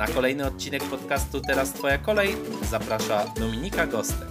Na kolejny odcinek podcastu Teraz Twoja kolej zaprasza Dominika Gostek.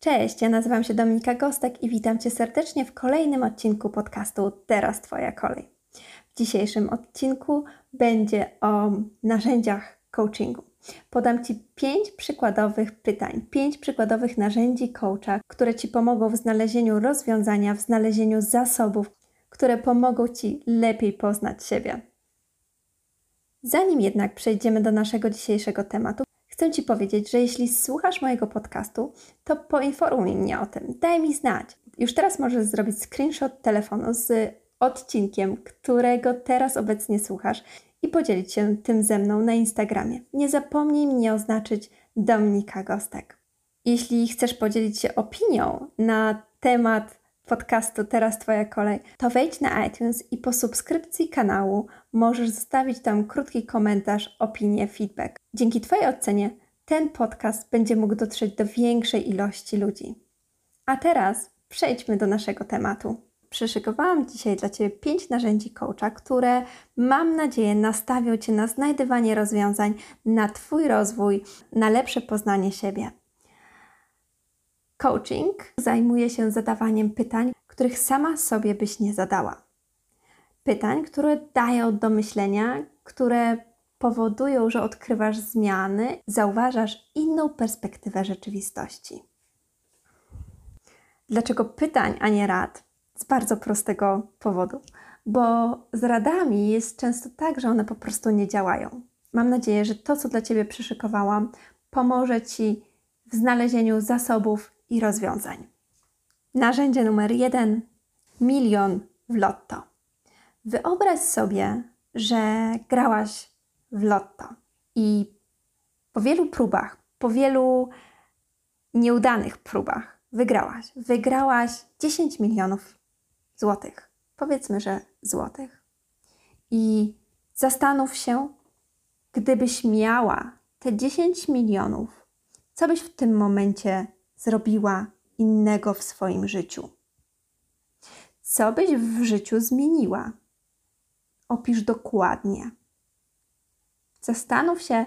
Cześć, ja nazywam się Dominika Gostek i witam Cię serdecznie w kolejnym odcinku podcastu Teraz Twoja kolej. W dzisiejszym odcinku będzie o narzędziach coachingu. Podam Ci pięć przykładowych pytań, pięć przykładowych narzędzi coacha, które Ci pomogą w znalezieniu rozwiązania, w znalezieniu zasobów, które pomogą Ci lepiej poznać siebie. Zanim jednak przejdziemy do naszego dzisiejszego tematu, chcę Ci powiedzieć, że jeśli słuchasz mojego podcastu, to poinformuj mnie o tym, daj mi znać. Już teraz możesz zrobić screenshot telefonu z odcinkiem, którego teraz obecnie słuchasz i podzielić się tym ze mną na Instagramie. Nie zapomnij mnie oznaczyć Dominika Gostek. Jeśli chcesz podzielić się opinią na temat podcastu Teraz Twoja kolej, to wejdź na iTunes i po subskrypcji kanału możesz zostawić tam krótki komentarz, opinię, feedback. Dzięki Twojej ocenie ten podcast będzie mógł dotrzeć do większej ilości ludzi. A teraz przejdźmy do naszego tematu. Przyszykowałam dzisiaj dla Ciebie pięć narzędzi coacha, które mam nadzieję nastawią Cię na znajdywanie rozwiązań, na Twój rozwój, na lepsze poznanie siebie. Coaching zajmuje się zadawaniem pytań, których sama sobie byś nie zadała. Pytań, które dają do myślenia, które powodują, że odkrywasz zmiany, zauważasz inną perspektywę rzeczywistości. Dlaczego pytań, a nie rad? Z bardzo prostego powodu, bo z radami jest często tak, że one po prostu nie działają. Mam nadzieję, że to, co dla Ciebie przyszykowałam, pomoże Ci w znalezieniu zasobów i rozwiązań. Narzędzie numer jeden: milion w lotto. Wyobraź sobie, że grałaś w lotto i po wielu próbach, po wielu nieudanych próbach wygrałaś. Wygrałaś 10 milionów złotych. Powiedzmy, że złotych. I zastanów się, gdybyś miała te 10 milionów, co byś w tym momencie zrobiła innego w swoim życiu? Co byś w życiu zmieniła? Opisz dokładnie. Zastanów się,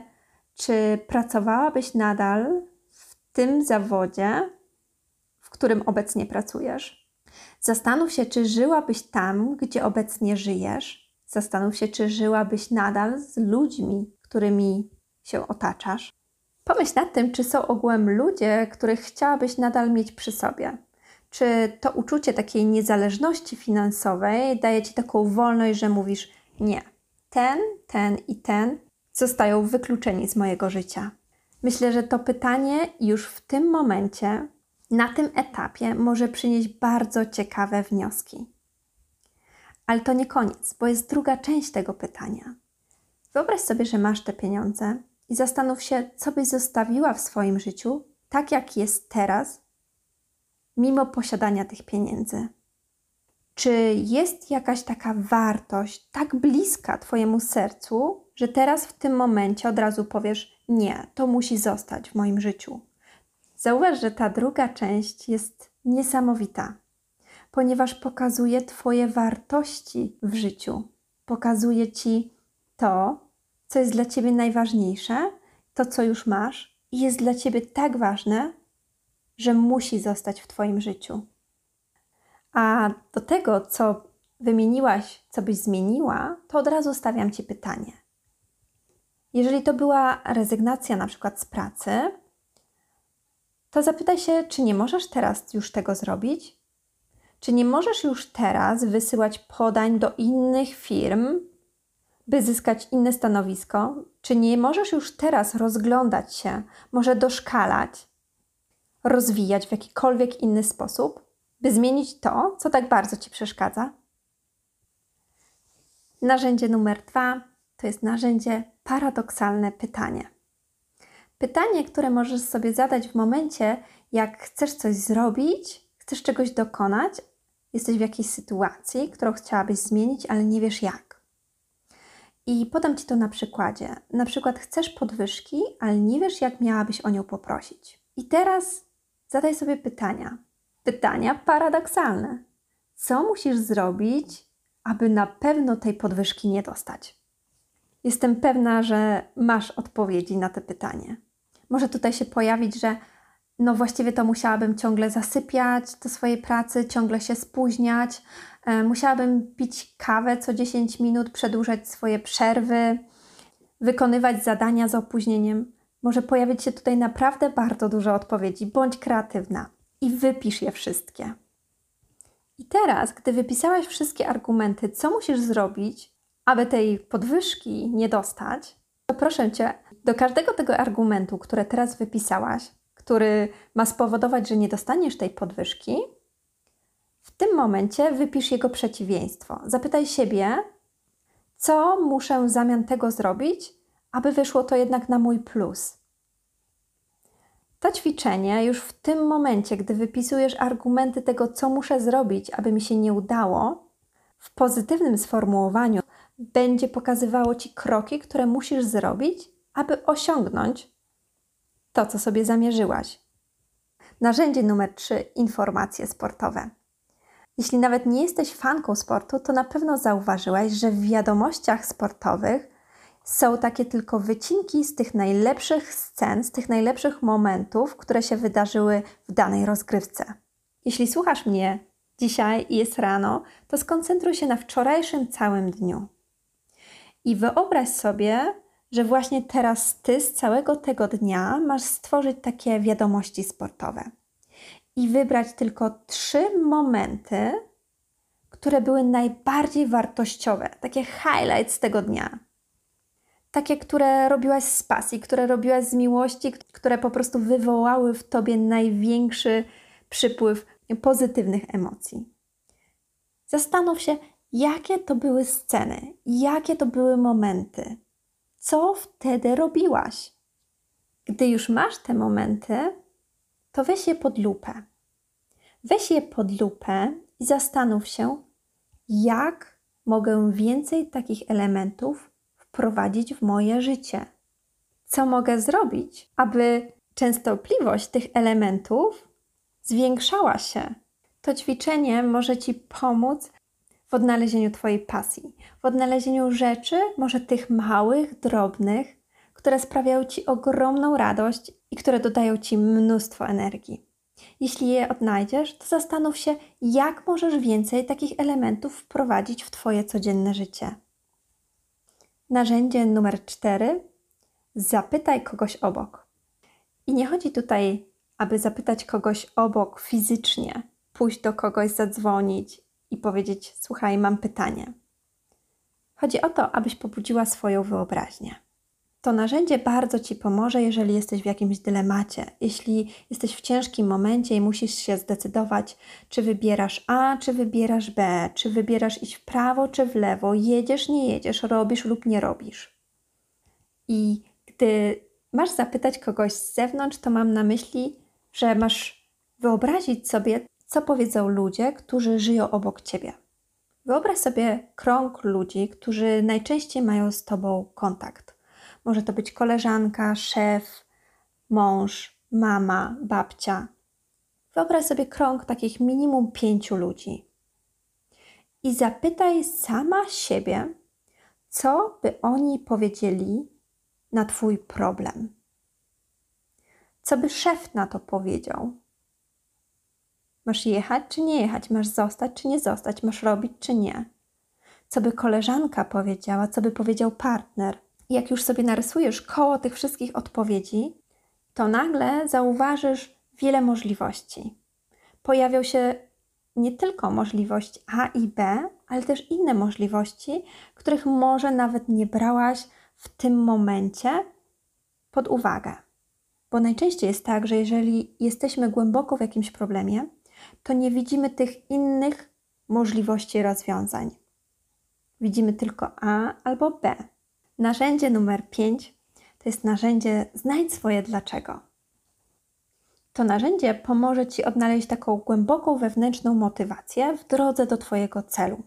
czy pracowałabyś nadal w tym zawodzie, w którym obecnie pracujesz. Zastanów się, czy żyłabyś tam, gdzie obecnie żyjesz. Zastanów się, czy żyłabyś nadal z ludźmi, którymi się otaczasz. Pomyśl nad tym, czy są ogółem ludzie, których chciałabyś nadal mieć przy sobie. Czy to uczucie takiej niezależności finansowej daje ci taką wolność, że mówisz: Nie, ten, ten i ten zostają wykluczeni z mojego życia. Myślę, że to pytanie już w tym momencie, na tym etapie, może przynieść bardzo ciekawe wnioski. Ale to nie koniec, bo jest druga część tego pytania. Wyobraź sobie, że masz te pieniądze i zastanów się, co byś zostawiła w swoim życiu, tak jak jest teraz, mimo posiadania tych pieniędzy. Czy jest jakaś taka wartość tak bliska Twojemu sercu, że teraz w tym momencie od razu powiesz: Nie, to musi zostać w moim życiu? Zauważ, że ta druga część jest niesamowita, ponieważ pokazuje Twoje wartości w życiu. Pokazuje Ci to, co jest dla Ciebie najważniejsze, to, co już masz, jest dla Ciebie tak ważne, że musi zostać w Twoim życiu. A do tego, co wymieniłaś, co byś zmieniła, to od razu stawiam Ci pytanie. Jeżeli to była rezygnacja na przykład z pracy, to zapytaj się, czy nie możesz teraz już tego zrobić? Czy nie możesz już teraz wysyłać podań do innych firm, by zyskać inne stanowisko? Czy nie możesz już teraz rozglądać się, może doszkalać, rozwijać w jakikolwiek inny sposób, by zmienić to, co tak bardzo ci przeszkadza? Narzędzie numer dwa to jest narzędzie paradoksalne pytanie. Pytanie, które możesz sobie zadać w momencie, jak chcesz coś zrobić, chcesz czegoś dokonać, jesteś w jakiejś sytuacji, którą chciałabyś zmienić, ale nie wiesz jak. I podam Ci to na przykładzie. Na przykład chcesz podwyżki, ale nie wiesz, jak miałabyś o nią poprosić. I teraz zadaj sobie pytania. Pytania paradoksalne. Co musisz zrobić, aby na pewno tej podwyżki nie dostać? Jestem pewna, że masz odpowiedzi na te pytanie. Może tutaj się pojawić, że no właściwie to musiałabym ciągle zasypiać do swojej pracy, ciągle się spóźniać, e, musiałabym pić kawę co 10 minut, przedłużać swoje przerwy, wykonywać zadania z opóźnieniem. Może pojawić się tutaj naprawdę bardzo dużo odpowiedzi. Bądź kreatywna i wypisz je wszystkie. I teraz, gdy wypisałaś wszystkie argumenty, co musisz zrobić, aby tej podwyżki nie dostać, to proszę cię, do każdego tego argumentu, które teraz wypisałaś, który ma spowodować, że nie dostaniesz tej podwyżki, w tym momencie wypisz jego przeciwieństwo. Zapytaj siebie, co muszę w zamian tego zrobić, aby wyszło to jednak na mój plus. To ćwiczenie już w tym momencie, gdy wypisujesz argumenty tego, co muszę zrobić, aby mi się nie udało, w pozytywnym sformułowaniu będzie pokazywało ci kroki, które musisz zrobić, aby osiągnąć to, co sobie zamierzyłaś. Narzędzie numer 3 informacje sportowe. Jeśli nawet nie jesteś fanką sportu, to na pewno zauważyłaś, że w wiadomościach sportowych są takie tylko wycinki z tych najlepszych scen, z tych najlepszych momentów, które się wydarzyły w danej rozgrywce. Jeśli słuchasz mnie dzisiaj i jest rano, to skoncentruj się na wczorajszym całym dniu. I wyobraź sobie, że właśnie teraz ty z całego tego dnia masz stworzyć takie wiadomości sportowe i wybrać tylko trzy momenty, które były najbardziej wartościowe, takie highlights tego dnia. Takie, które robiłaś z pasji, które robiłaś z miłości, które po prostu wywołały w tobie największy przypływ pozytywnych emocji. Zastanów się, jakie to były sceny, jakie to były momenty, co wtedy robiłaś. Gdy już masz te momenty, to weź je pod lupę. Weź je pod lupę i zastanów się, jak mogę więcej takich elementów wprowadzić w moje życie. Co mogę zrobić, aby częstotliwość tych elementów zwiększała się? To ćwiczenie może Ci pomóc w odnalezieniu Twojej pasji, w odnalezieniu rzeczy, może tych małych, drobnych, które sprawiają Ci ogromną radość i które dodają Ci mnóstwo energii. Jeśli je odnajdziesz, to zastanów się, jak możesz więcej takich elementów wprowadzić w Twoje codzienne życie. Narzędzie numer cztery: zapytaj kogoś obok. I nie chodzi tutaj, aby zapytać kogoś obok fizycznie, pójść do kogoś, zadzwonić i powiedzieć: Słuchaj, mam pytanie. Chodzi o to, abyś pobudziła swoją wyobraźnię. To narzędzie bardzo Ci pomoże, jeżeli jesteś w jakimś dylemacie, jeśli jesteś w ciężkim momencie i musisz się zdecydować, czy wybierasz A, czy wybierasz B, czy wybierasz iść w prawo, czy w lewo, jedziesz, nie jedziesz, robisz lub nie robisz. I gdy masz zapytać kogoś z zewnątrz, to mam na myśli, że masz wyobrazić sobie, co powiedzą ludzie, którzy żyją obok ciebie. Wyobraź sobie krąg ludzi, którzy najczęściej mają z tobą kontakt. Może to być koleżanka, szef, mąż, mama, babcia. Wyobraź sobie krąg takich minimum pięciu ludzi. I zapytaj sama siebie, co by oni powiedzieli na Twój problem. Co by szef na to powiedział? Masz jechać czy nie jechać? Masz zostać czy nie zostać? Masz robić czy nie? Co by koleżanka powiedziała? Co by powiedział partner? Jak już sobie narysujesz koło tych wszystkich odpowiedzi, to nagle zauważysz wiele możliwości. Pojawią się nie tylko możliwość A i B, ale też inne możliwości, których może nawet nie brałaś w tym momencie pod uwagę. Bo najczęściej jest tak, że jeżeli jesteśmy głęboko w jakimś problemie, to nie widzimy tych innych możliwości rozwiązań. Widzimy tylko A albo B. Narzędzie numer 5 to jest narzędzie znajdź swoje dlaczego. To narzędzie pomoże Ci odnaleźć taką głęboką wewnętrzną motywację w drodze do Twojego celu.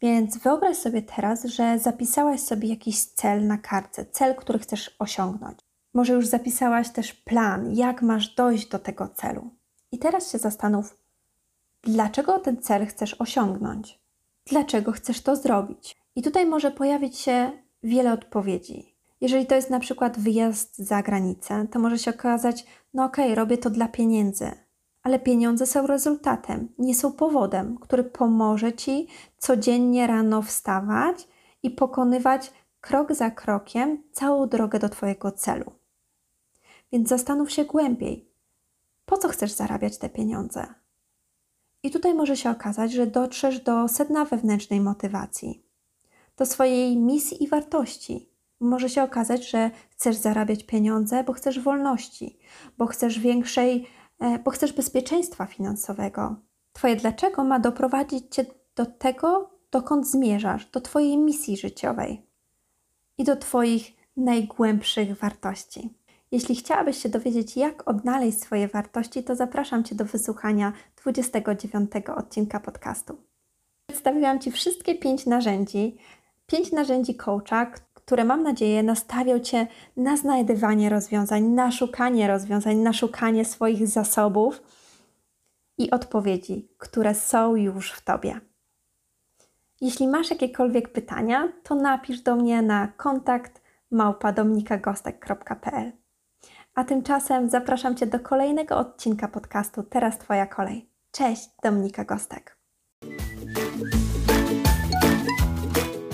Więc wyobraź sobie teraz, że zapisałaś sobie jakiś cel na kartce, cel, który chcesz osiągnąć. Może już zapisałaś też plan, jak masz dojść do tego celu. I teraz się zastanów, dlaczego ten cel chcesz osiągnąć? Dlaczego chcesz to zrobić? I tutaj może pojawić się wiele odpowiedzi. Jeżeli to jest na przykład wyjazd za granicę, to może się okazać, no okej, okay, robię to dla pieniędzy, ale pieniądze są rezultatem, nie są powodem, który pomoże ci codziennie rano wstawać i pokonywać krok za krokiem całą drogę do Twojego celu. Więc zastanów się głębiej, po co chcesz zarabiać te pieniądze? I tutaj może się okazać, że dotrzesz do sedna wewnętrznej motywacji, do swojej misji i wartości. Może się okazać, że chcesz zarabiać pieniądze, bo chcesz wolności, bo chcesz większej, e, bo chcesz bezpieczeństwa finansowego. Twoje dlaczego ma doprowadzić cię do tego, dokąd zmierzasz, do Twojej misji życiowej i do Twoich najgłębszych wartości. Jeśli chciałabyś się dowiedzieć, jak odnaleźć swoje wartości, to zapraszam Cię do wysłuchania 29 odcinka podcastu. Przedstawiłam Ci wszystkie pięć narzędzi, pięć narzędzi coacha, które mam nadzieję nastawią Cię na znajdywanie rozwiązań, na szukanie rozwiązań, na szukanie swoich zasobów i odpowiedzi, które są już w Tobie. Jeśli masz jakiekolwiek pytania, to napisz do mnie na kontakt małpadominikagostek.pl. A tymczasem zapraszam Cię do kolejnego odcinka podcastu Teraz Twoja kolej. Cześć, Dominika Gostek.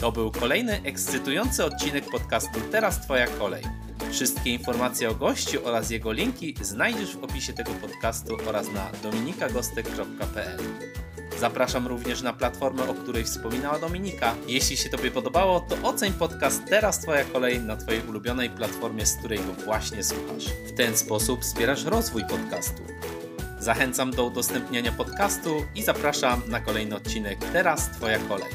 To był kolejny ekscytujący odcinek podcastu Teraz Twoja kolej. Wszystkie informacje o gościu oraz jego linki znajdziesz w opisie tego podcastu oraz na dominikagostek.pl. Zapraszam również na platformę, o której wspominała Dominika. Jeśli się Tobie podobało, to oceń podcast Teraz Twoja kolej na Twojej ulubionej platformie, z której go właśnie słuchasz. W ten sposób wspierasz rozwój podcastu. Zachęcam do udostępniania podcastu i zapraszam na kolejny odcinek Teraz Twoja kolej.